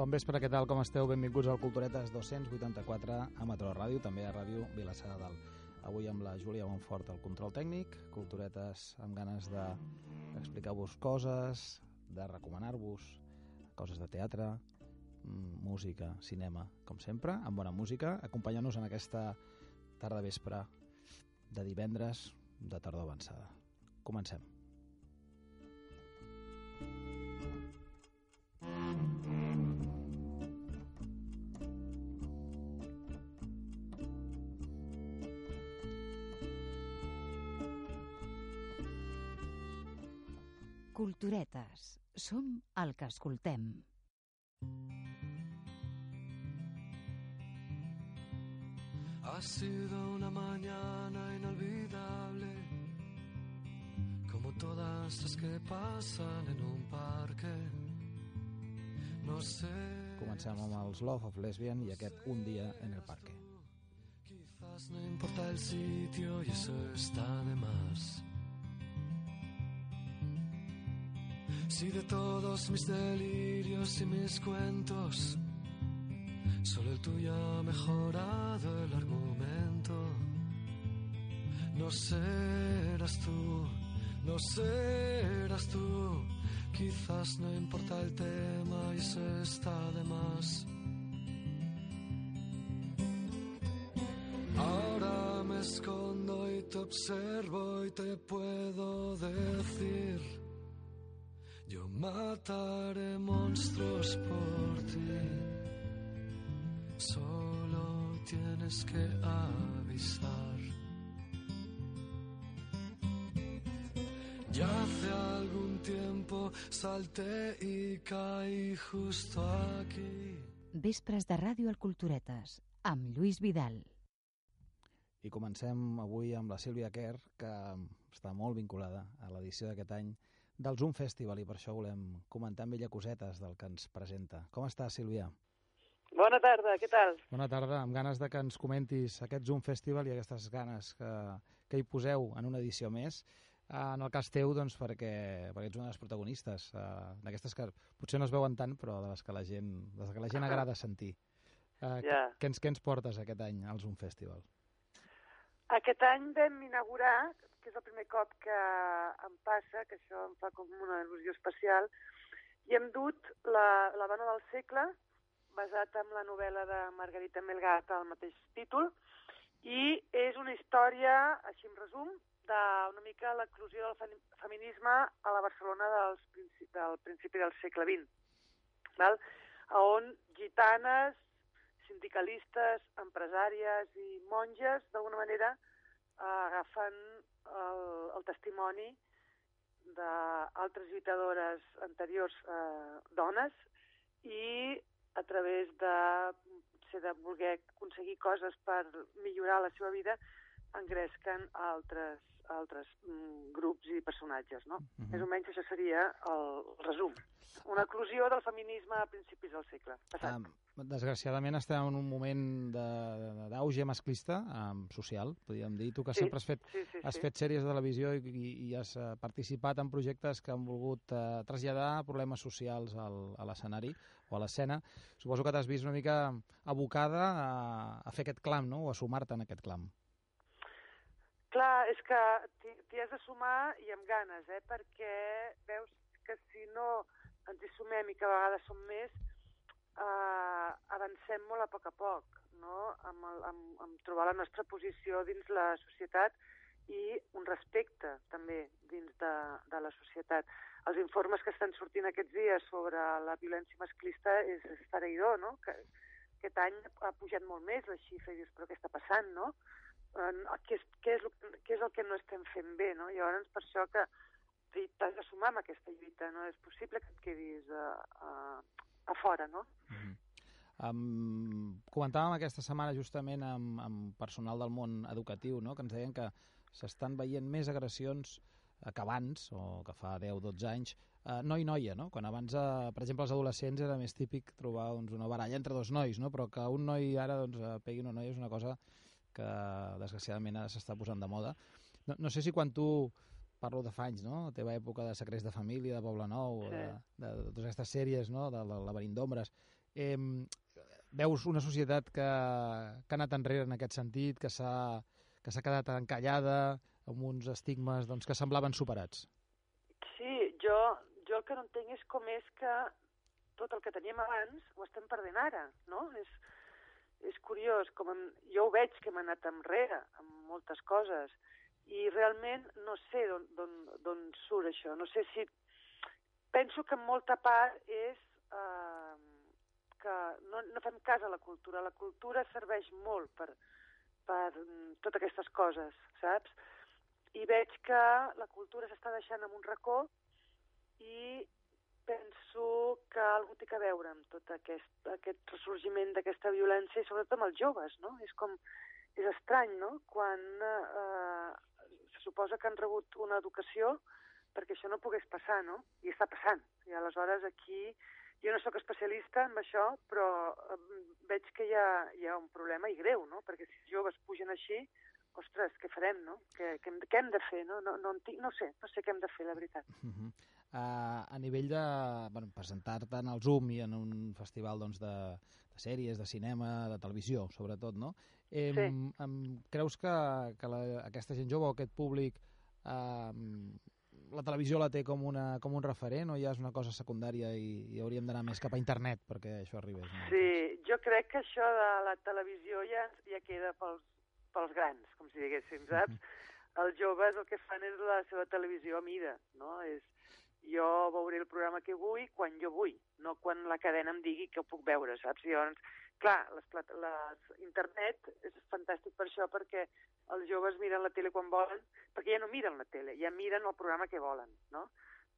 Bon vespre, què tal, com esteu? Benvinguts al Culturetes 284 a Metro Ràdio, també a Ràdio Vilassar de Dalt. Avui amb la Júlia Bonfort al control tècnic, Culturetes amb ganes d'explicar-vos coses, de recomanar-vos coses de teatre, mm, música, cinema, com sempre, amb bona música, acompanyant-nos en aquesta tarda vespre de divendres de tardor avançada. Comencem. Culturetes. Som el que escoltem. Ha sido una mañana inolvidable, como todas las que pasan en un parque. No sé. Comencem amb els Love of Lesbian i aquest Un dia en el parque. Quizás no importa el sitio y eso está de más. Si de todos mis delirios y mis cuentos, solo el tuyo ha mejorado el argumento. No serás tú, no serás tú. Quizás no importa el tema y eso está de más. Ahora me escondo y te observo y te puedo decir. Yo mataré monstruos por ti. Solo tienes que avisar. Ya hace algún tiempo salté y caí justo aquí. Vespres de ràdio al Culturetes, amb Lluís Vidal. I comencem avui amb la Sílvia Kerr, que està molt vinculada a l'edició d'aquest any del Zoom Festival i per això volem comentar amb ella cosetes del que ens presenta. Com està, Sílvia? Bona tarda, què tal? Bona tarda, amb ganes de que ens comentis aquest Zoom Festival i aquestes ganes que, que hi poseu en una edició més. En el cas teu, doncs, perquè, perquè ets una de les protagonistes, uh, d'aquestes que potser no es veuen tant, però de les que la gent, de les que la gent agrada sentir. Uh, Ja. què, ens, què ens portes aquest any al Zoom Festival? Aquest any vam inaugurar, que és el primer cop que em passa, que això em fa com una il·lusió especial, i hem dut la, la dona del segle, basat en la novel·la de Margarita Melgat al mateix títol, i és una història, així en resum, d'una mica l'eclusió del femi- feminisme a la Barcelona dels principi, del principi del segle XX, val? on gitanes, sindicalistes, empresàries i monges, d'alguna manera, eh, agafen el, el testimoni d'altres lluitadores anteriors eh, dones i a través de, potser de voler aconseguir coses per millorar la seva vida, engresquen altres, altres mm, grups i personatges, no? Mhm. Més o menys això seria el resum. Una eclusió del feminisme a principis del segle passat. Um, desgraciadament estem en un moment d'auge masclista um, social, podríem dir. Tu que Sí, sempre has fet, sí, sí, has sí. fet sèries de televisió i, i, i has uh, participat en projectes que han volgut uh, traslladar problemes socials al, a l'escenari o a l'escena. Suposo que t'has vist una mica abocada a, a fer aquest clam, no?, o a sumar-te en aquest clam. Clar, és que t'hi has de sumar i amb ganes, eh? perquè veus que si no ens hi sumem i que a vegades som més, eh, avancem molt a poc a poc, no? amb, el, amb, amb trobar la nostra posició dins la societat i un respecte també dins de, de la societat. Els informes que estan sortint aquests dies sobre la violència masclista és esfereïdor, no? Que, aquest any ha pujat molt més la xifra i dius, però què està passant, no? Eh, què, és, què, és, què és el que no estem fent bé, no? Llavors, per això que t'has de sumar amb aquesta lluita, no? És possible que et quedis a, a, a fora, no? Mm Um, comentàvem aquesta setmana justament amb, amb personal del món educatiu, no? que ens deien que s'estan veient més agressions eh, que abans, o que fa 10-12 anys, eh, noi-noia, no? Quan abans, eh, per exemple, els adolescents era més típic trobar doncs, una baralla entre dos nois, no? Però que un noi ara doncs, eh, pegui una noia és una cosa que, desgraciadament, ara s'està posant de moda. No, no sé si quan tu parlo de fa anys, no? La teva època de Secrets de Família, de Poble Nou, Sí. de, de, de totes aquestes sèries, no? De la Laberint d'Ombres, Eh, veus una societat que, que ha anat enrere en aquest sentit, que s'ha que s'ha quedat encallada amb uns estigmes doncs, que semblaven superats. Sí, jo, jo el que no entenc és com és que tot el que teníem abans ho estem perdent ara, no? És, és curiós, com en, jo ho veig que hem anat enrere amb moltes coses i realment no sé d'on surt això, no sé si... Penso que en molta part és eh, que no, no fem cas a la cultura. La cultura serveix molt per, per mm, totes aquestes coses, saps? I veig que la cultura s'està deixant en un racó i penso que algú té que veure amb tot aquest, aquest ressorgiment d'aquesta violència i sobretot amb els joves, no? És com... És estrany, no?, quan eh, se suposa que han rebut una educació perquè això no pogués passar, no? I està passant. I aleshores aquí jo no sóc especialista en això, però eh, veig que hi ha, hi ha un problema i greu, no? Perquè si els joves pugen així, ostres, què farem, no? Què, què, hem, què hem de fer, no? No, no, tinc, no sé, no sé què hem de fer, la veritat. Uh -huh. Uh, a nivell de bueno, presentar-te en el Zoom i en un festival doncs, de, de sèries, de cinema, de televisió, sobretot, no? Eh, sí. em, creus que, que la, aquesta gent jove o aquest públic eh, la televisió la té com, una, com un referent o ja és una cosa secundària i, i hauríem d'anar més cap a internet perquè això arribés? No? Sí, jo crec que això de la televisió ja, ja queda pels, pels grans, com si diguéssim, saps? Mm -hmm. Els joves el que fan és la seva televisió a mida, no? És, jo veuré el programa que vull quan jo vull, no quan la cadena em digui que ho puc veure, saps? Llavors, clar, les, les, internet és fantàstic per això, perquè els joves miren la tele quan volen, perquè ja no miren la tele, ja miren el programa que volen, no?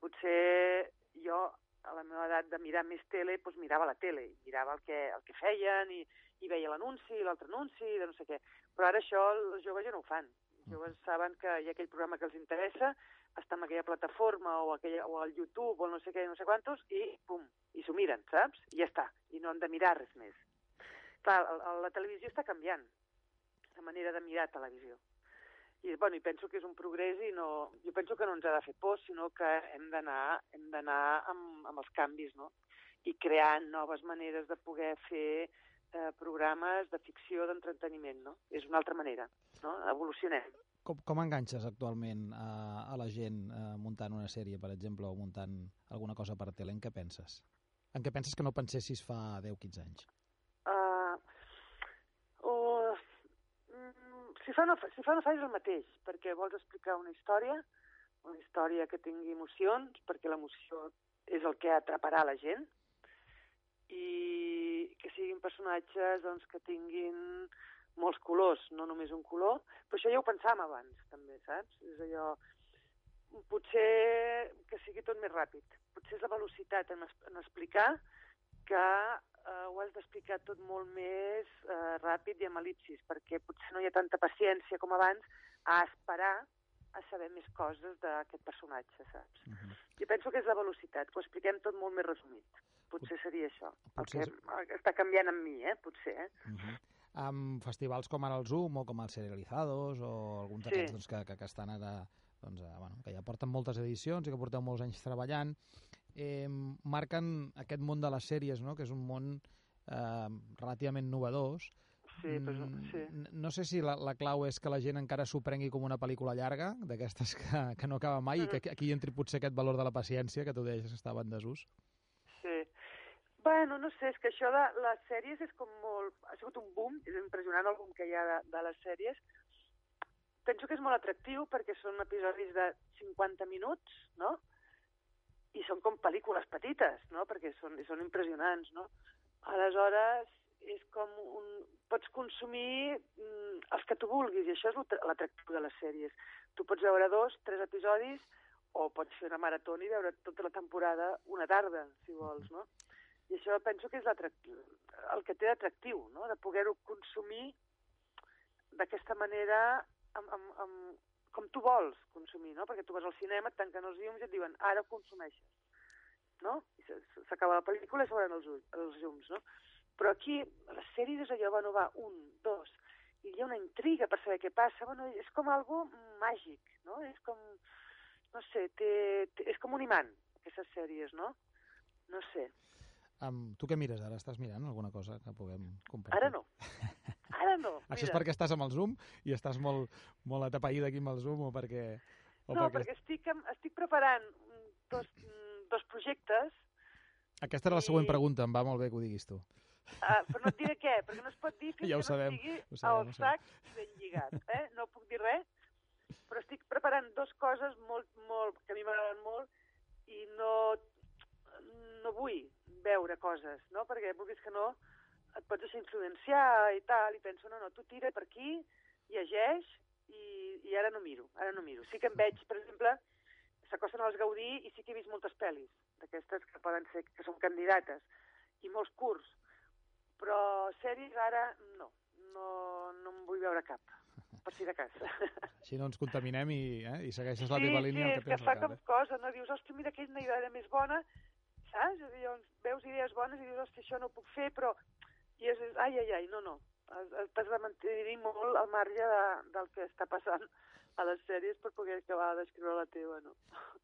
Potser jo, a la meva edat de mirar més tele, doncs mirava la tele, mirava el que, el que feien i, i veia l'anunci, l'altre anunci, de no sé què. Però ara això els joves ja no ho fan. Els joves saben que hi ha aquell programa que els interessa, està en aquella plataforma o, aquella, o al YouTube o no sé què, no sé quantos, i pum, i s'ho miren, saps? I ja està, i no han de mirar res més. Clar, la televisió està canviant, la manera de mirar televisió. I, bueno, i penso que és un progrés i no, jo penso que no ens ha de fer por, sinó que hem d'anar hem d'anar amb, amb els canvis, no? I creant noves maneres de poder fer eh, programes de ficció, d'entreteniment, no? És una altra manera, no? Evolucionem. Com, com enganxes actualment a, a la gent eh, muntant una sèrie, per exemple, o muntant alguna cosa per tele? En què penses? En què penses que no pensessis fa 10-15 anys? si fa, no, si fa no fa és el mateix, perquè vols explicar una història, una història que tingui emocions, perquè l'emoció és el que atraparà la gent, i que siguin personatges doncs, que tinguin molts colors, no només un color, però això ja ho pensàvem abans, també, saps? És allò... Potser que sigui tot més ràpid. Potser és la velocitat en, es, en explicar que eh, ho has d'explicar tot molt més eh, ràpid i amb elipsis, perquè potser no hi ha tanta paciència com abans a esperar a saber més coses d'aquest personatge, saps? Uh -huh. Jo penso que és la velocitat, que ho expliquem tot molt més resumit. Potser seria això. Potser... El que està canviant amb mi, eh? Potser, eh? Uh -huh. Amb festivals com ara el Zoom o com els Serializados o alguns d'aquests sí. doncs, que, que, que estan ara doncs, eh, bueno, que ja porten moltes edicions i que porteu molts anys treballant eh, marquen aquest món de les sèries, no? que és un món eh, relativament novedós. Sí, però, mm, sí. No sé si la, la clau és que la gent encara s'ho prengui com una pel·lícula llarga, d'aquestes que, que no acaba mai, mm. i que aquí entri potser aquest valor de la paciència que tu deies que estava en desús. Bueno, no sé, és que això de les sèries és com molt... Ha sigut un boom, és impressionant el boom que hi ha de, de les sèries. Penso que és molt atractiu perquè són episodis de 50 minuts, no? i són com pel·lícules petites, no? perquè són, són impressionants. No? Aleshores, és com un... pots consumir mm, els que tu vulguis, i això és l'atractiu de les sèries. Tu pots veure dos, tres episodis, o pots fer una maratona i veure tota la temporada una tarda, si vols, no? I això penso que és el que té d'atractiu, no? de poder-ho consumir d'aquesta manera amb, amb, amb, com tu vols consumir, no? Perquè tu vas al cinema, et tanquen els llums i et diuen ara consumeixes, no? S'acaba la pel·lícula i s'obren els, els llums, no? Però aquí, les sèries és allò, bueno, va, un, dos, i hi ha una intriga per saber què passa, bueno, és com algo màgic, no? És com, no sé, té, té, és com un imant, aquestes sèries, no? No sé. Um, tu què mires ara? Estàs mirant alguna cosa que puguem compartir? Ara no. Ara no. Això és Mira. perquè estàs amb el Zoom i estàs molt, molt atapeïda aquí amb el Zoom o perquè... O No, perquè estic, amb- estic preparant dos, mm, dos projectes, Aquesta era la següent i- pregunta, em va molt bé que ho diguis tu. uh, però no et diré què, perquè no es pot dir fins Ja ho que sabem, no estigui ho sabem, al sac i ben lligat. Eh? No puc dir res, però estic preparant dos coses molt, molt, que a mi m'agraden molt i no, no vull veure coses, no? perquè vulguis que no et pots deixar influenciar i tal, i penso, no, no, tu tira per aquí, llegeix, i, i ara no miro, ara no miro. Sí que em veig, per exemple, s'acosten als Gaudí i sí que he vist moltes pel·lis, d'aquestes que poden ser, que són candidates, i molts curts, però sèries ara no, no, no en vull veure cap, per si de cas. Així no ens contaminem i, eh, i segueixes la sí, teva línia sí, que que tens fa cap. cosa, no? Dius, hòstia, mira, aquella idea més bona, saps? Llavors, veus idees bones i dius, hòstia, això no ho puc fer, però... I és, ai, ai, ai, no, no. Has- has- T'has de mantenir molt al marge de, del que està passant a les sèries per poder acabar d'escriure la teva, no?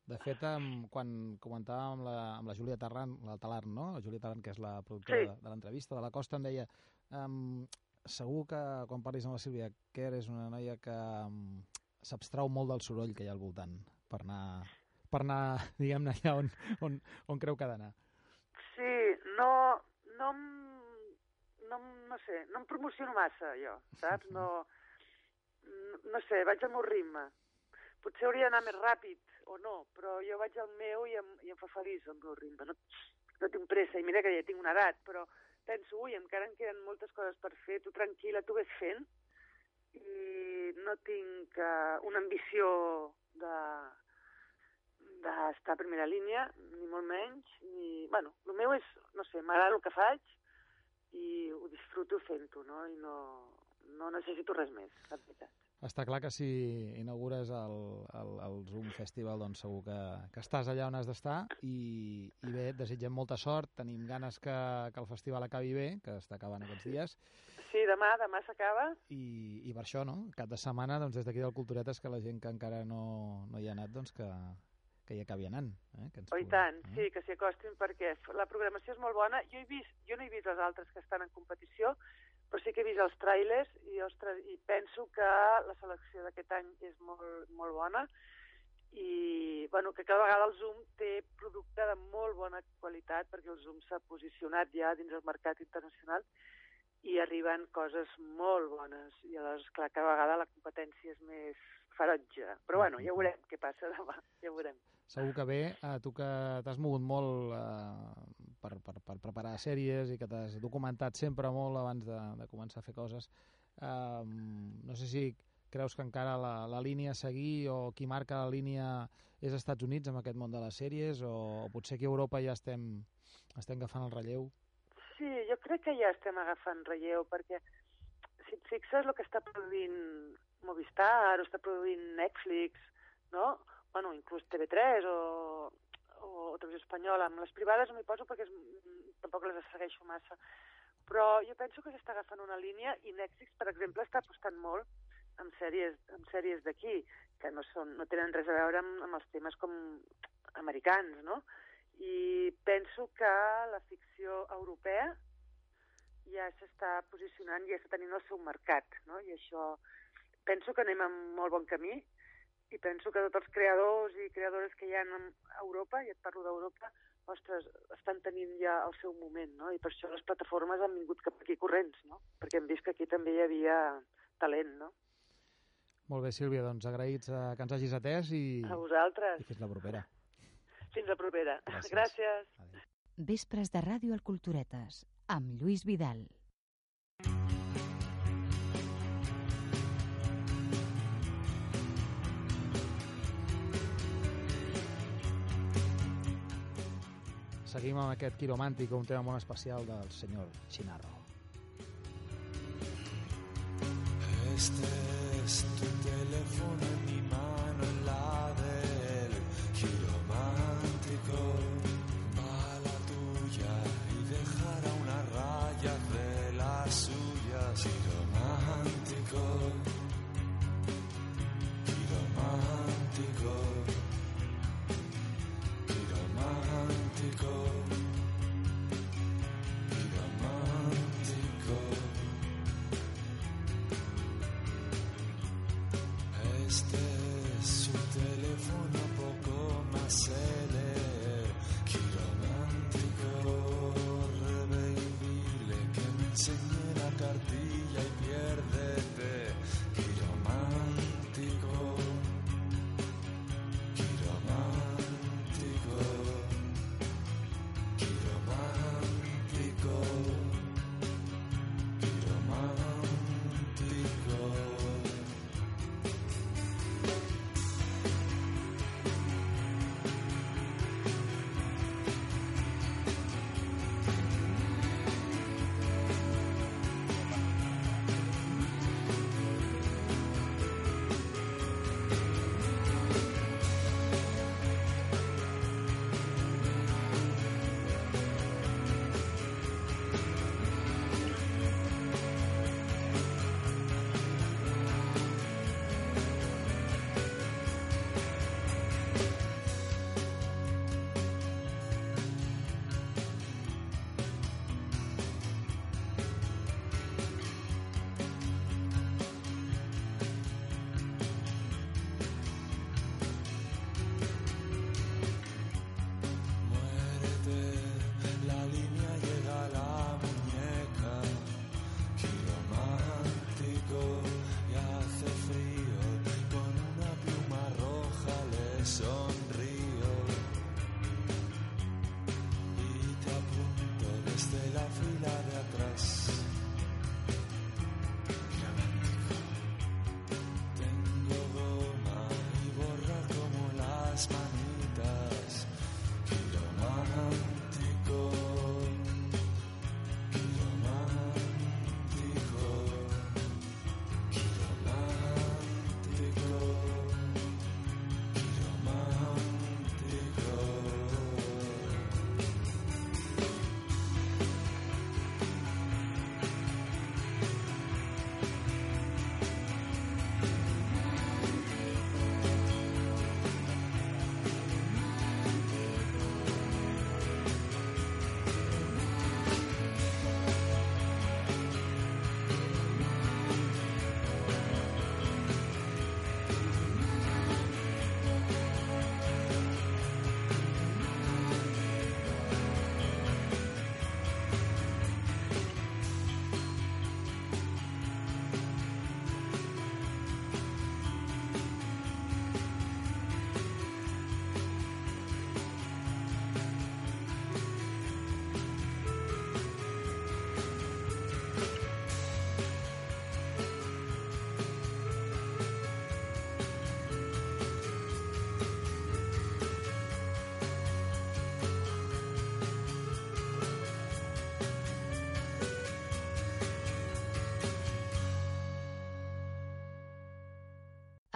De fet, em, quan comentàvem amb la, amb la Júlia Tarran, la Talarn, no? La Júlia Tarran, que és la productora Sí. de, de l'entrevista, de la Costa, em deia um, segur que quan parlis amb la Sílvia Kerr és una noia que um, s'abstrau molt del soroll que hi ha al voltant per anar, per anar diguem-ne, allà on, on, on creu que ha d'anar. Sí, no, no, no, no sé, no em promociono massa, jo, saps? No, no, no sé, vaig al meu ritme. Potser hauria d'anar més ràpid, o no, però jo vaig al meu i em, i em fa feliç el meu ritme. No, no tinc pressa, i mira que ja tinc una edat, però penso, ui, encara em queden moltes coses per fer, tu tranquil·la, tu ves fent, i no tinc uh, una ambició de d'estar a primera línia, ni molt menys, ni... Bueno, el meu és, no sé, m'agrada el que faig i ho disfruto fent-ho, no? I no, no necessito res més, la veritat. Està clar que si inaugures el, el, el Zoom Festival, doncs segur que, que estàs allà on has d'estar i, i bé, desitgem molta sort, tenim ganes que, que el festival acabi bé, que està acabant aquests dies, Sí, demà, demà s'acaba. i, i per això, no?, cap de setmana, doncs des d'aquí del Culturetes, que la gent que encara no, no hi ha anat, doncs que, que hi acabi anant. Eh? Que ens Oh, i tant, eh? sí, que s'hi acostin perquè la programació és molt bona. Jo, he vist, jo no he vist les altres que estan en competició, però sí que he vist els trailers i, ostres, i penso que la selecció d'aquest any és molt, molt bona i bueno, que cada vegada el Zoom té producte de molt bona qualitat perquè el Zoom s'ha posicionat ja dins el mercat internacional i arriben coses molt bones i aleshores, clar, cada vegada la competència és més ferotge. Però bueno, ja veurem què passa demà, ja veurem. Segur que bé, eh, tu que t'has mogut molt eh, per, per, per preparar sèries i que t'has documentat sempre molt abans de, de començar a fer coses, eh, no sé si creus que encara la, la línia a seguir o qui marca la línia és Estats Units amb aquest món de les sèries o, o potser aquí a Europa ja estem, estem agafant el relleu? Sí, jo crec que ja estem agafant relleu, perquè si et fixes el que està produint Movistar, o està produint Netflix, no? Bueno, inclús TV3 o, o, Televisió Espanyola. Amb les privades no m'hi poso perquè és, tampoc les segueixo massa. Però jo penso que s'està agafant una línia i Netflix, per exemple, està apostant molt amb sèries, amb sèries d'aquí, que no, són, no tenen res a veure amb, amb els temes com americans, no? I penso que la ficció europea ja s'està posicionant, ja està tenint el seu mercat, no? I això penso que anem en molt bon camí i penso que tots els creadors i creadores que hi ha a Europa, i et parlo d'Europa, ostres, estan tenint ja el seu moment, no? I per això les plataformes han vingut cap aquí corrents, no? Perquè hem vist que aquí també hi havia talent, no? Molt bé, Sílvia, doncs agraïts eh, que ens hagis atès i, A vosaltres. i fins la propera. Fins la propera. Gràcies. Gràcies. Adéu. Vespres de ràdio al Culturetes, amb Lluís Vidal. Seguim amb aquest quiromàntic, un tema molt especial del senyor Chinarro. Este es tu teléfono en mi mano, en la del giromántico. Va la tuya y dejará una raya de las suyas. Giromántico.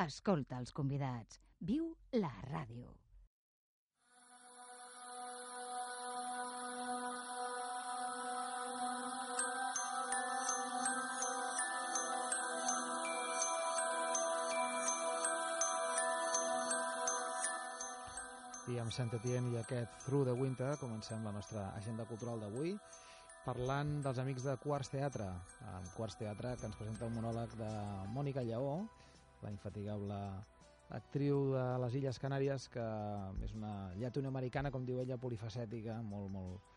Escolta els convidats. Viu la ràdio. I amb Sant Etienne i aquest Through the Winter comencem la nostra agenda cultural d'avui parlant dels amics de Quarts Teatre. El Quarts Teatre que ens presenta un monòleg de Mònica Lleó, la infatigable actriu de les Illes Canàries que és una llatinoamericana, com diu ella, polifacètica, molt, molt,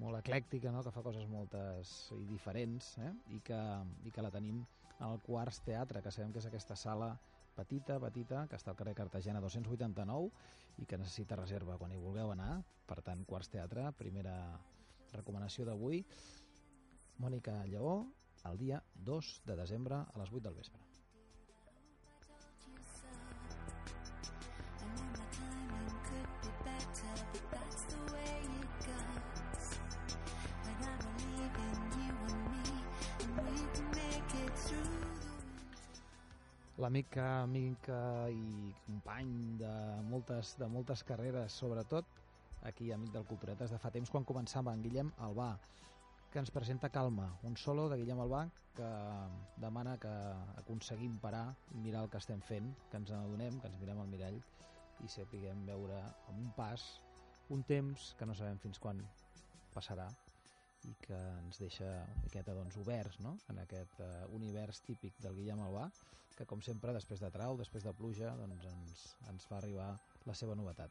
molt eclèctica, no? que fa coses moltes i diferents eh? I, que, i que la tenim al Quarts Teatre, que sabem que és aquesta sala petita, petita, que està al carrer Cartagena 289 i que necessita reserva quan hi vulgueu anar. Per tant, Quarts Teatre, primera recomanació d'avui. Mònica Lleó, el dia 2 de desembre a les 8 del vespre. L'amic, amic eh, i company de moltes, de moltes carreres, sobretot, aquí amic del Culturetes de fa temps, quan començava en Guillem Albà, que ens presenta Calma, un solo de Guillem Albà que demana que aconseguim parar i mirar el que estem fent, que ens n'adonem, que ens mirem al mirall i sapiguem veure amb un pas un temps que no sabem fins quan passarà i que ens deixa una miqueta doncs, oberts no? en aquest uh, univers típic del Guillem Albà, que com sempre, després de trau, després de pluja, doncs ens, ens fa arribar la seva novetat.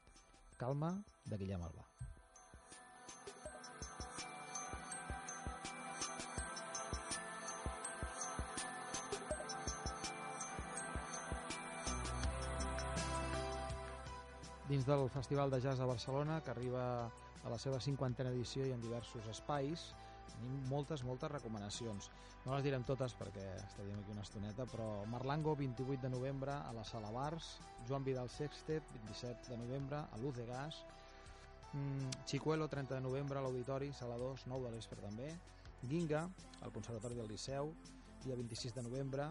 Calma, de Guillem Albà. Dins del Festival de Jazz de Barcelona, que arriba a la seva cinquantena edició i en diversos espais, tenim moltes, moltes recomanacions. No les direm totes perquè estaríem aquí una estoneta, però Marlango, 28 de novembre, a la Sala Bars, Joan Vidal Sextet, 27 de novembre, a Luz de Gas, mm, Chicuelo, 30 de novembre, a l'Auditori, Sala 2, 9 de l'Esper també, Ginga, al Conservatori del Liceu, dia 26 de novembre,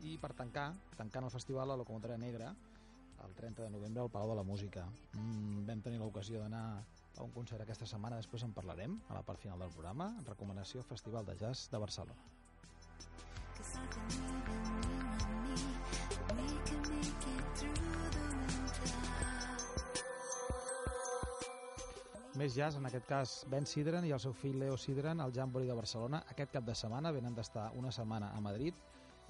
i per tancar, tancant el festival a la Locomotora Negra, el 30 de novembre al Palau de la Música. Mm, vam tenir l'ocasió d'anar a un concert aquesta setmana, després en parlarem a la part final del programa. Recomanació Festival de Jazz de Barcelona. Més jazz, en aquest cas Ben Sidran i el seu fill Leo Sidran al Jamboree de Barcelona. Aquest cap de setmana venen d'estar una setmana a Madrid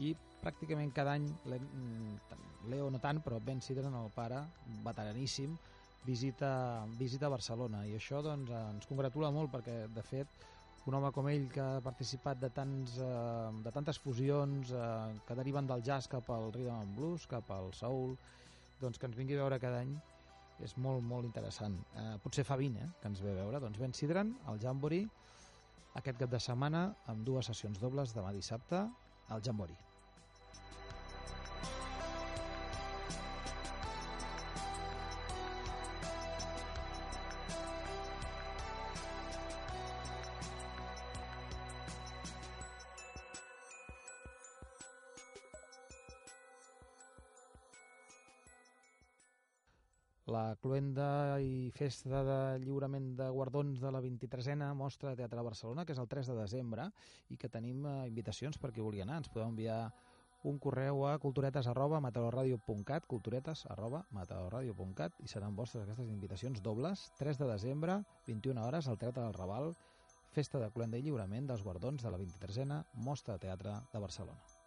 i pràcticament cada any, mm, Leo no tant, però Ben Sidran, el pare, veteraníssim, visita, visita Barcelona i això doncs, ens congratula molt perquè de fet un home com ell que ha participat de, tants, eh, de tantes fusions eh, que deriven del jazz cap al rhythm and blues, cap al soul doncs que ens vingui a veure cada any és molt, molt interessant. Eh, potser fa 20, eh, que ens ve a veure. Doncs Ben Sidran, al Jamboree, aquest cap de setmana, amb dues sessions dobles demà dissabte, al Jamboree. La cluenda i festa de lliurament de guardons de la 23a Mostra de Teatre de Barcelona, que és el 3 de desembre, i que tenim eh, invitacions per qui vulgui anar. Ens podeu enviar un correu a culturetes arroba meteororadio.cat culturetes arroba meteororadio.cat i seran vostres aquestes invitacions dobles 3 de desembre, 21 hores al Teatre del Raval, festa de cluenda i lliurament dels guardons de la 23a Mostra de Teatre de Barcelona.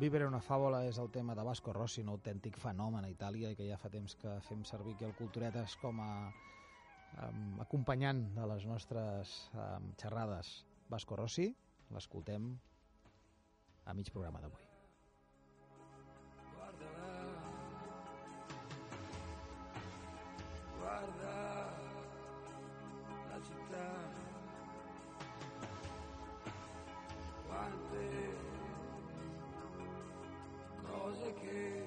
Vivere una fàbula és el tema de Vasco Rossi, un autèntic fenomen a Itàlia i que ja fa temps que fem servir aquí el Culturetes com a um, acompanyant de les nostres um, xerrades. Vasco Rossi, l'escoltem a mig programa d'avui. Okay.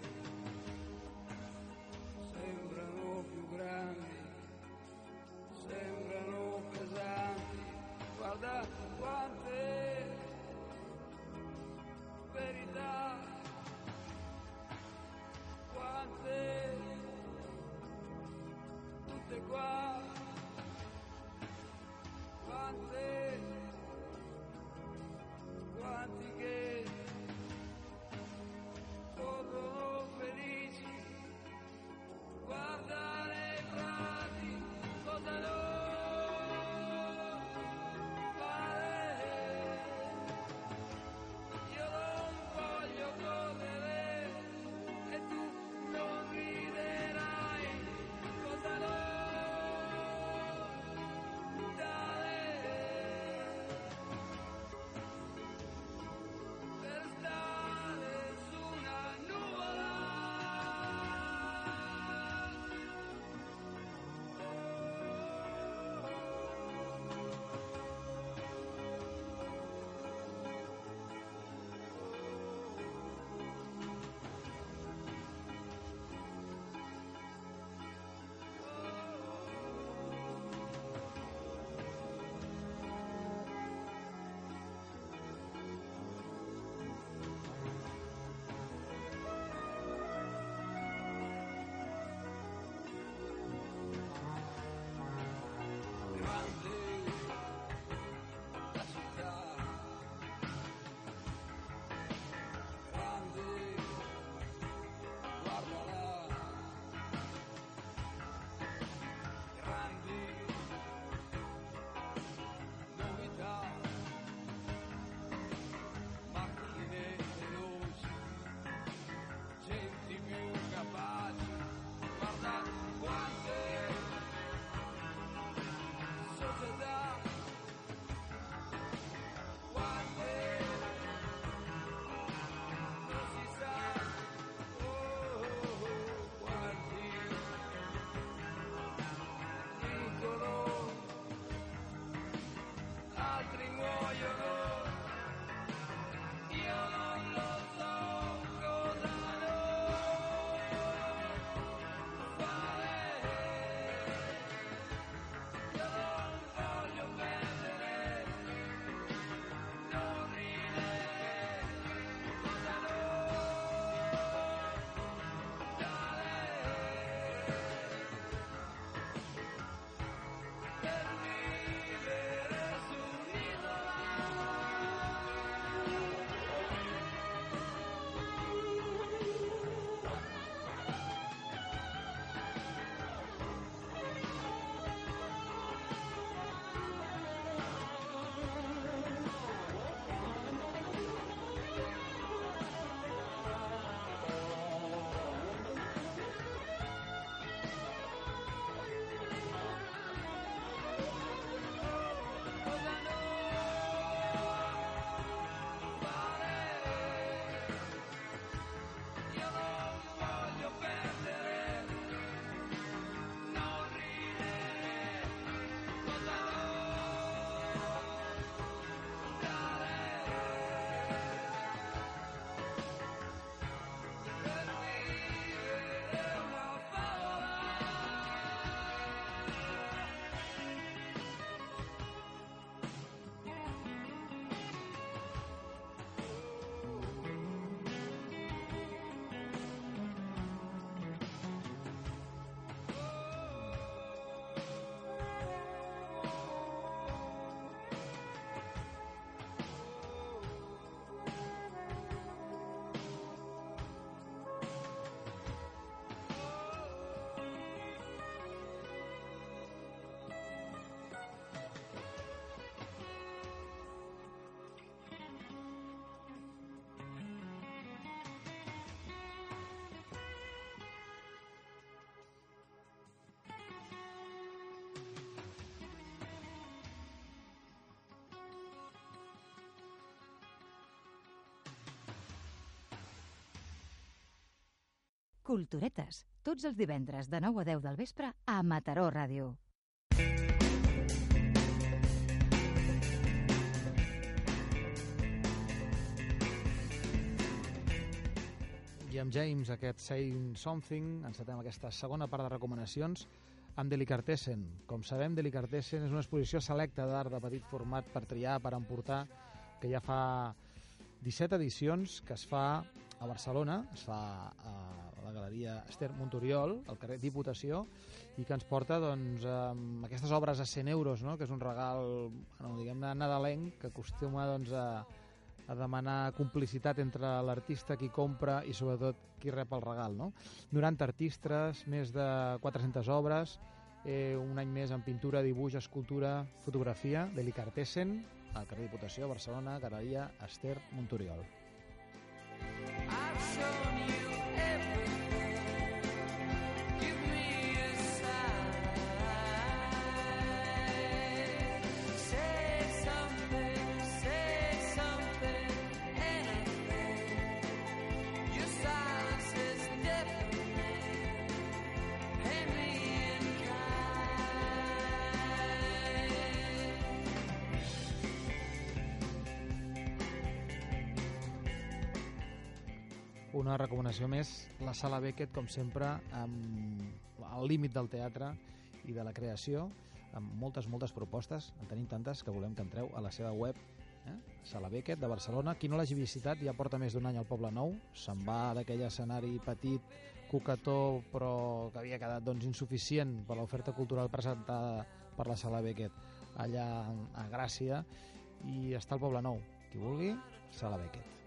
Culturetes, tots els divendres de 9 a 10 del vespre a Mataró Ràdio. I amb James, aquest Saying Something, encetem aquesta segona part de recomanacions amb Delicatessen. Com sabem, Delicatessen és una exposició selecta d'art de petit format per triar, per emportar, que ja fa 17 edicions, que es fa a Barcelona, es fa a Galeria Esther Montoriol, al carrer Diputació, i que ens porta doncs, amb aquestes obres a 100 euros, no? que és un regal, bueno, diguem-ne, nadalenc, que acostuma doncs, a, a demanar complicitat entre l'artista qui compra i sobretot qui rep el regal. No? 90 artistes, més de 400 obres, eh, un any més en pintura, dibuix, escultura, fotografia, Delicatessen, al carrer Diputació, Barcelona, Galeria Esther Montoriol. I've shown you Una recomanació més, la Sala Beckett, com sempre, amb al límit del teatre i de la creació, amb moltes, moltes propostes, en tenim tantes que volem que entreu a la seva web, eh? Sala Beckett, de Barcelona. Qui no l'hagi visitat, ja porta més d'un any al Poble Nou, se'n va d'aquell escenari petit, coquetó, però que havia quedat doncs, insuficient per l'oferta cultural presentada per la Sala Beckett allà a Gràcia, i està al Poble Nou. Qui vulgui, Sala Beckett.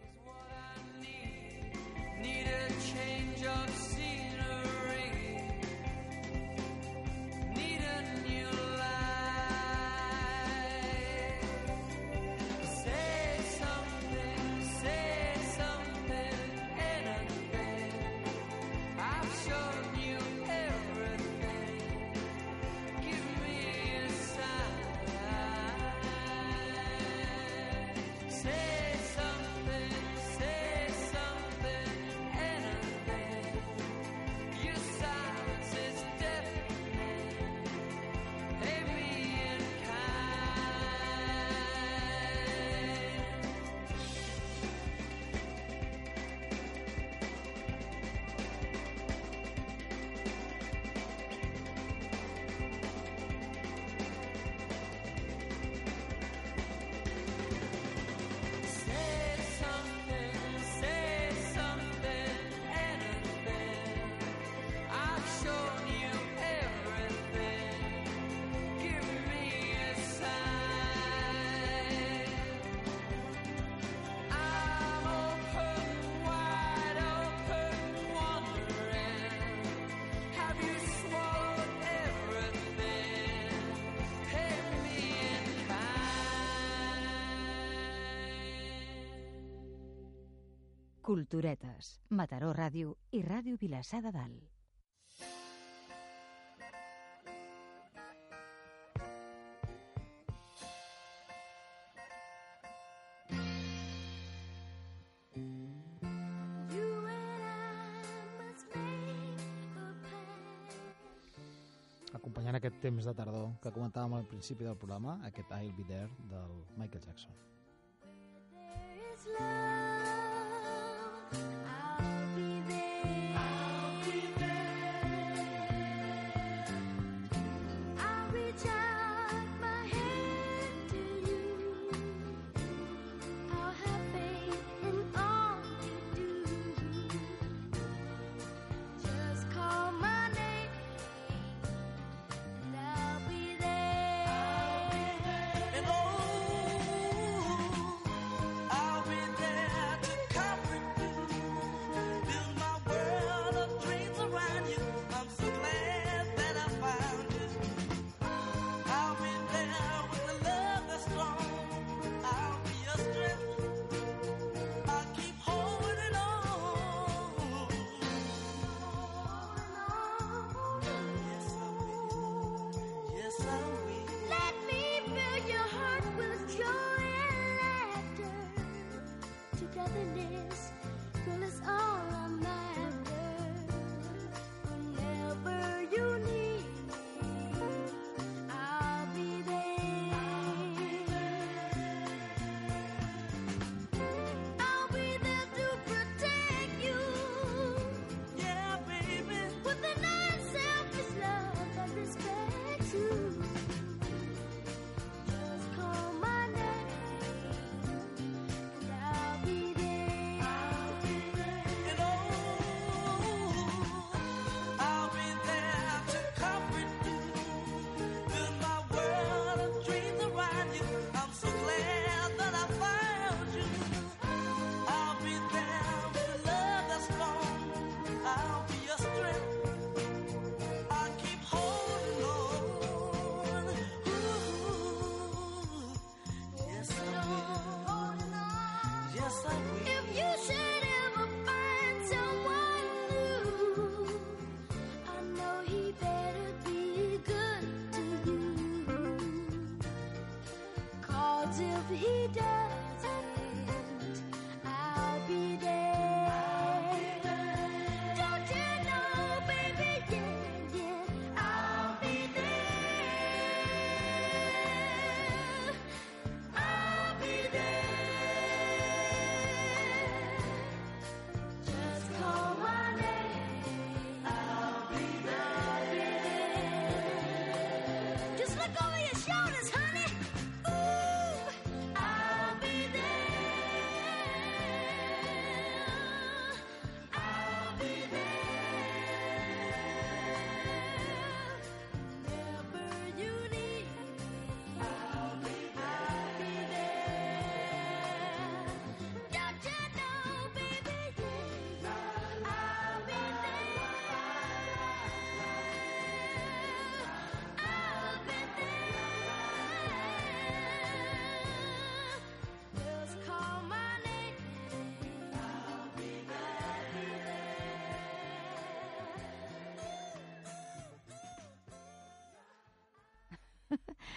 Culturetes, Mataró Ràdio i Ràdio Vilassar de Dalt. Acompanyant aquest temps de tardor que comentàvem al principi del programa, aquest I'll Be There del Michael Jackson. There is love.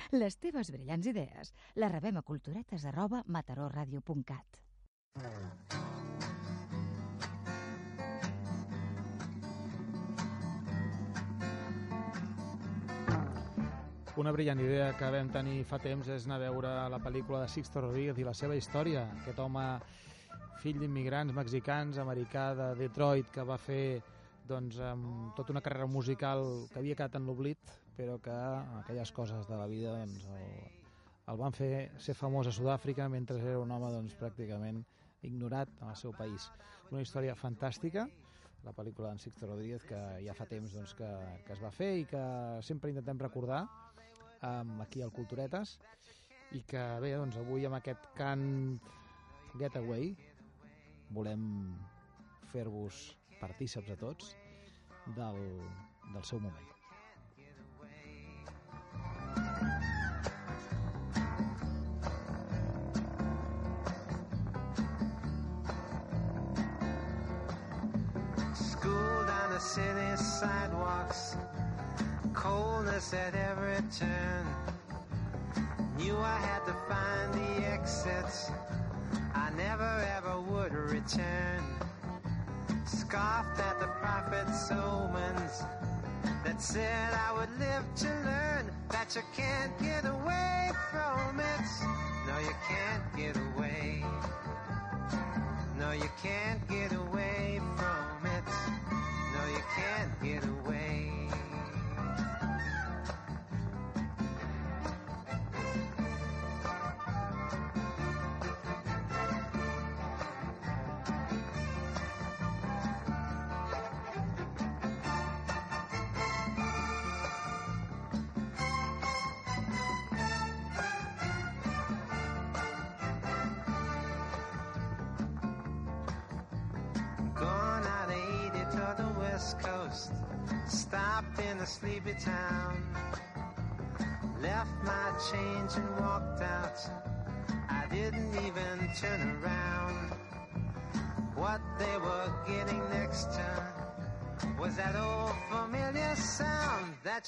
Les teves brillants idees les rebem a culturetes arroba matarorradio.cat. Una brillant idea que vam tenir fa temps és anar a veure la pel·lícula de Sixto Rodríguez i la seva història. Aquest home, fill d'immigrants mexicans, americà de Detroit, que va fer doncs, amb tota una carrera musical que havia quedat en l'oblit, però que aquelles coses de la vida doncs, el, el van fer ser famós a Sud-àfrica mentre era un home doncs, pràcticament ignorat en el seu país. Una història fantàstica, la pel·lícula d'en Sixto Rodríguez, que ja fa temps doncs, que, que es va fer i que sempre intentem recordar um, aquí al Culturetes i que bé, doncs avui amb aquest cant Getaway volem fer-vos partíceps a tots del, del seu moment. Sidewalks, coldness at every turn. Knew I had to find the exits. I never ever would return. Scoffed at the prophet's omens that said I would live to learn that you can't get away from it. No, you can't get away. No, you can't get away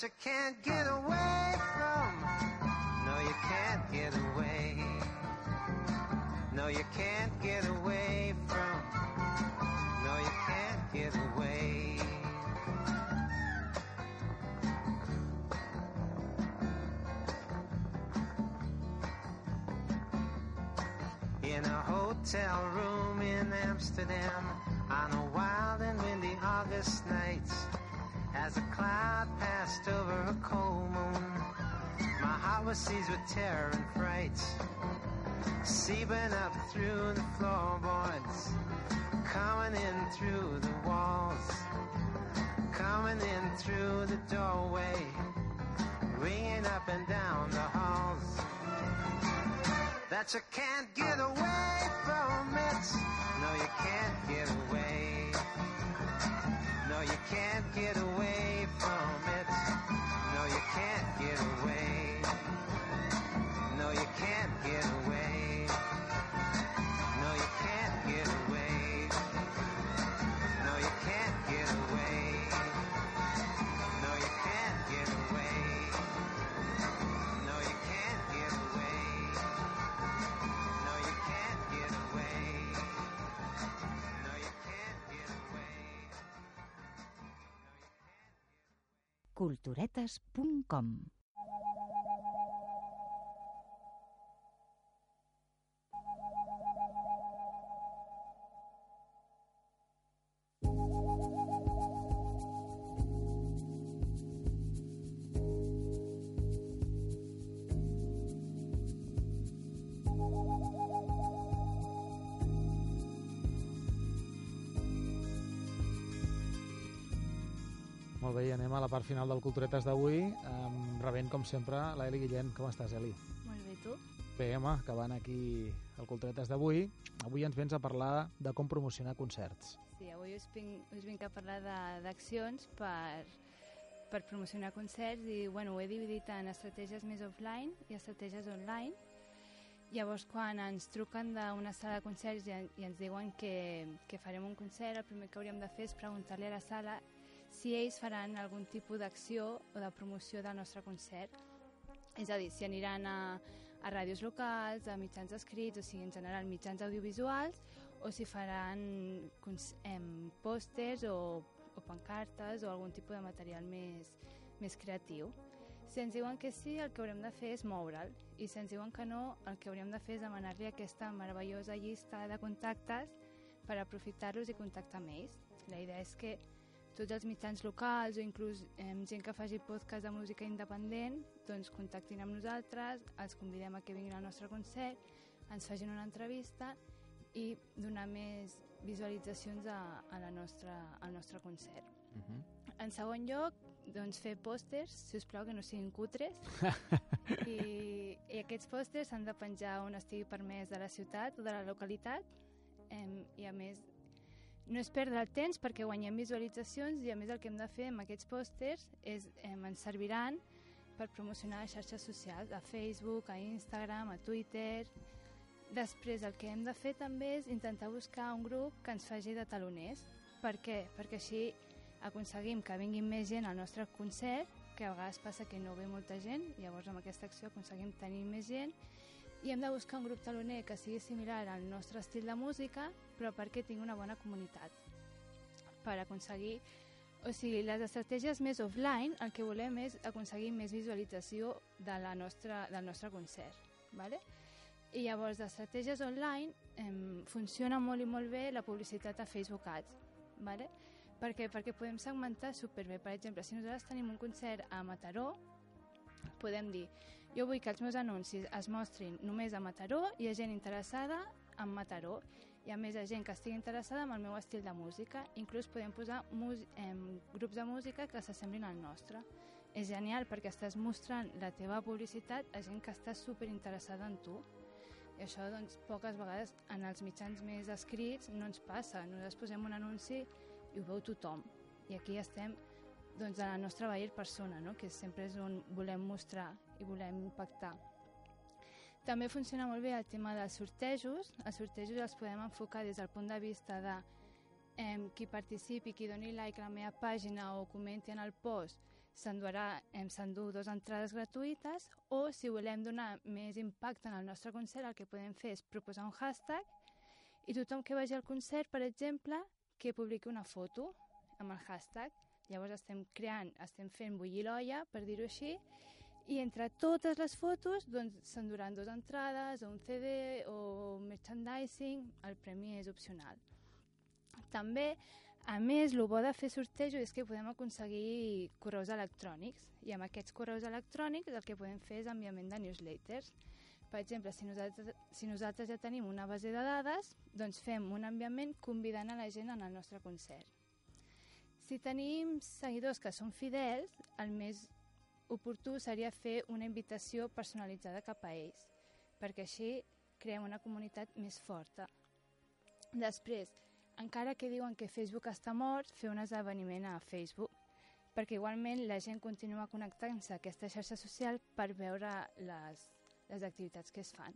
that you can't get away from. No, you can't get away. No, you can't get away from. No, you can't get away. In a hotel room in Amsterdam on a wild and windy August night, as a cloud passed over a cold moon, my heart was seized with terror and fright, seeping up through the floorboards coming in through the walls, coming in through the doorway, ringing up and down the halls. That you can't get away from it. No, you can't get away. No, you can't get away from it. No, you can't get away. No, you can't get away. culturetes.com Molt bé, i anem a la part final del Culturetes d'avui, um, rebent, com sempre, l'Eli Guillén. Com estàs, Eli? Molt bé, tu? Bé, home, acabant aquí el Culturetes d'avui, avui ens vens a parlar de com promocionar concerts. Sí, avui us vinc, us vinc a parlar de- d'accions per, per promocionar concerts i bueno, ho he dividit en estratègies més offline i estratègies online. Llavors, quan ens truquen d'una sala de concerts i, i ens diuen que, que farem un concert, el primer que hauríem de fer és preguntar-li a la sala si ells faran algun tipus d'acció o de promoció del nostre concert. És a dir, si aniran a, a ràdios locals, a mitjans escrits, o sigui, en general mitjans audiovisuals, o si faran em, pòsters o, o pancartes o algun tipus de material més, més creatiu. Si ens diuen que sí, el que haurem de fer és moure'l. I si ens diuen que no, el que hauríem de fer és demanar-li aquesta meravellosa llista de contactes per aprofitar-los i contactar amb ells. La idea és que tots els mitjans locals o inclús eh, gent que faci podcast de música independent doncs contactin amb nosaltres, els convidem a que vinguin al nostre concert, ens facin una entrevista i donar més visualitzacions a, a la nostra, al nostre concert. Uh -huh. En segon lloc, doncs fer pòsters, si us plau que no siguin cutres. I, I aquests pòsters s'han de penjar on estigui permès de la ciutat o de la localitat. Em, I a més, no és perdre el temps perquè guanyem visualitzacions i a més el que hem de fer amb aquests pòsters és, em, ens serviran per promocionar les xarxes socials, a Facebook, a Instagram, a Twitter... Després el que hem de fer també és intentar buscar un grup que ens faci de taloners. Per què? Perquè així aconseguim que vinguin més gent al nostre concert, que a vegades passa que no ve molta gent, llavors amb aquesta acció aconseguim tenir més gent, i hem de buscar un grup taloner que sigui similar al nostre estil de música, però perquè tingui una bona comunitat. Per aconseguir... O sigui, les estratègies més offline, el que volem és aconseguir més visualització de la nostra, del nostre concert. ¿vale? I llavors, d'estratègies online, em, funciona molt i molt bé la publicitat a Facebook Ads. ¿vale? Per què? Perquè podem segmentar superbé. Per exemple, si nosaltres tenim un concert a Mataró, podem dir jo vull que els meus anuncis es mostrin només a Mataró i a gent interessada en Mataró i a més a gent que estigui interessada en el meu estil de música. Inclús podem posar em, grups de música que s'assemblin al nostre. És genial perquè estàs mostrant la teva publicitat a gent que està super interessada en tu. I això, doncs, poques vegades en els mitjans més escrits no ens passa. Nosaltres posem un anunci i ho veu tothom. I aquí estem doncs, a la nostra Bayer persona, no? que sempre és on volem mostrar i volem impactar. També funciona molt bé el tema dels sortejos. Els sortejos els podem enfocar des del punt de vista de eh, qui participi, qui doni like a la meva pàgina o comenti en el post, s'endurà, em s'endú dues entrades gratuïtes o si volem donar més impacte en el nostre concert el que podem fer és proposar un hashtag i tothom que vagi al concert, per exemple, que publiqui una foto amb el hashtag. Llavors estem creant, estem fent bullir l'olla, per dir-ho així, i entre totes les fotos doncs, s'enduran dues entrades, o un CD o merchandising, el premi és opcional. També, a més, el bo de fer sortejo és que podem aconseguir correus electrònics i amb aquests correus electrònics el que podem fer és enviament de newsletters. Per exemple, si nosaltres, si nosaltres ja tenim una base de dades, doncs fem un enviament convidant a la gent en el nostre concert. Si tenim seguidors que són fidels, el més oportú seria fer una invitació personalitzada cap a ells, perquè així creem una comunitat més forta. Després, encara que diuen que Facebook està mort, fer un esdeveniment a Facebook, perquè igualment la gent continua connectant-se a aquesta xarxa social per veure les, les activitats que es fan.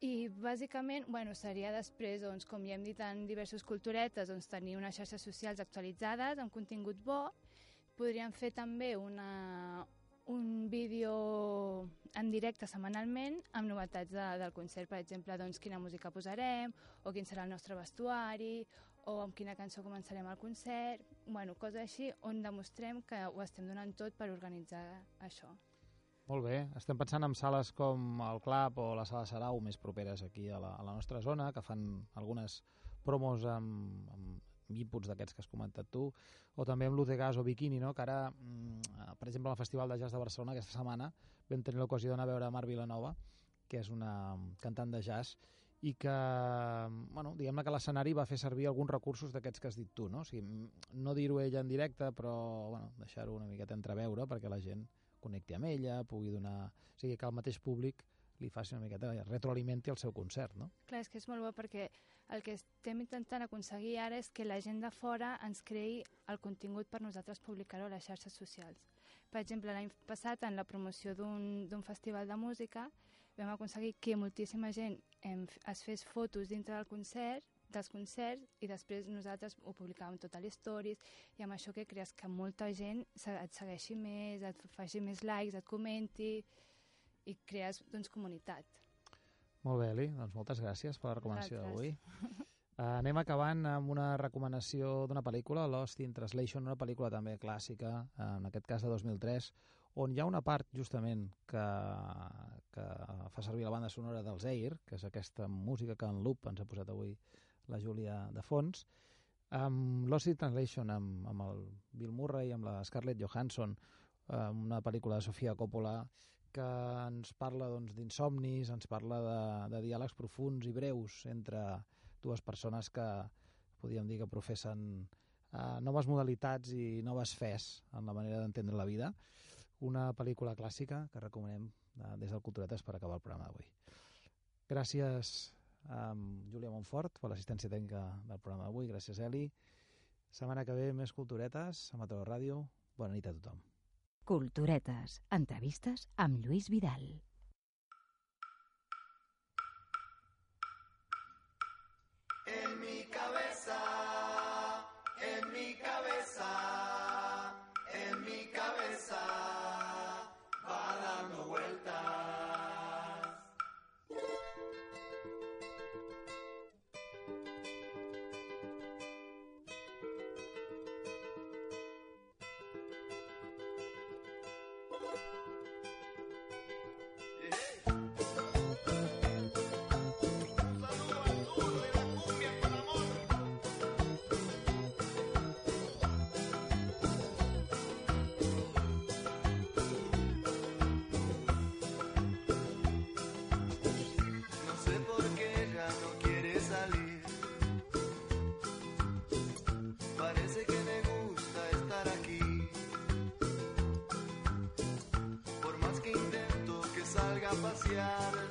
I bàsicament, bueno, seria després, doncs, com ja hem dit en diversos culturetes, doncs, tenir unes xarxes socials actualitzades amb contingut bo. Podríem fer també una, un vídeo en directe setmanalment amb novetats de, del concert, per exemple, doncs, quina música posarem, o quin serà el nostre vestuari, o amb quina cançó començarem el concert, bueno, coses així, on demostrem que ho estem donant tot per organitzar això. Molt bé, estem pensant en sales com el Club o la Sala Sarau, més properes aquí a la, a la nostra zona, que fan algunes promos amb, amb inputs d'aquests que has comentat tu, o també amb l'Utegas o Bikini, no? que ara, mm, per exemple, al Festival de Jazz de Barcelona aquesta setmana vam tenir l'ocasió d'anar a veure Mar Vilanova, que és una cantant de jazz, i que, bueno, diguem-ne que l'escenari va fer servir alguns recursos d'aquests que has dit tu, no? O sigui, no dir-ho ella en directe, però bueno, deixar-ho una miqueta entreveure perquè la gent connecti amb ella, pugui donar... O sigui, que el mateix públic li faci una miqueta, retroalimenti el seu concert, no? Clar, és que és molt bo perquè el que estem intentant aconseguir ara és que la gent de fora ens creï el contingut per nosaltres publicar-ho a les xarxes socials. Per exemple, l'any passat, en la promoció d'un festival de música, vam aconseguir que moltíssima gent em, es fes fotos dintre del concert dels concerts i després nosaltres ho publicàvem tot a les stories i amb això que crees que molta gent et segueixi més, et faci més likes, et comenti i crees doncs, comunitat. Molt bé, Eli. Doncs moltes gràcies per la recomanació d'avui. Uh, anem acabant amb una recomanació d'una pel·lícula, Lost in Translation, una pel·lícula també clàssica, en aquest cas de 2003, on hi ha una part justament que, que fa servir la banda sonora dels Air, que és aquesta música que en loop ens ha posat avui la Júlia de fons, amb Lost Translation, amb, amb el Bill Murray, amb la Scarlett Johansson, eh, una pel·lícula de Sofia Coppola que ens parla doncs, d'insomnis, ens parla de, de diàlegs profuns i breus entre dues persones que podríem dir que professen eh, noves modalitats i noves fes en la manera d'entendre la vida. Una pel·lícula clàssica que recomanem eh, des del Culturetes per acabar el programa d'avui. Gràcies a Júlia Montfort per l'assistència tècnica del programa d'avui. Gràcies, Eli. Setmana que ve més Culturetes a Mataró Ràdio. Bona nit a tothom. Culturetes. Entrevistes amb Lluís Vidal. Por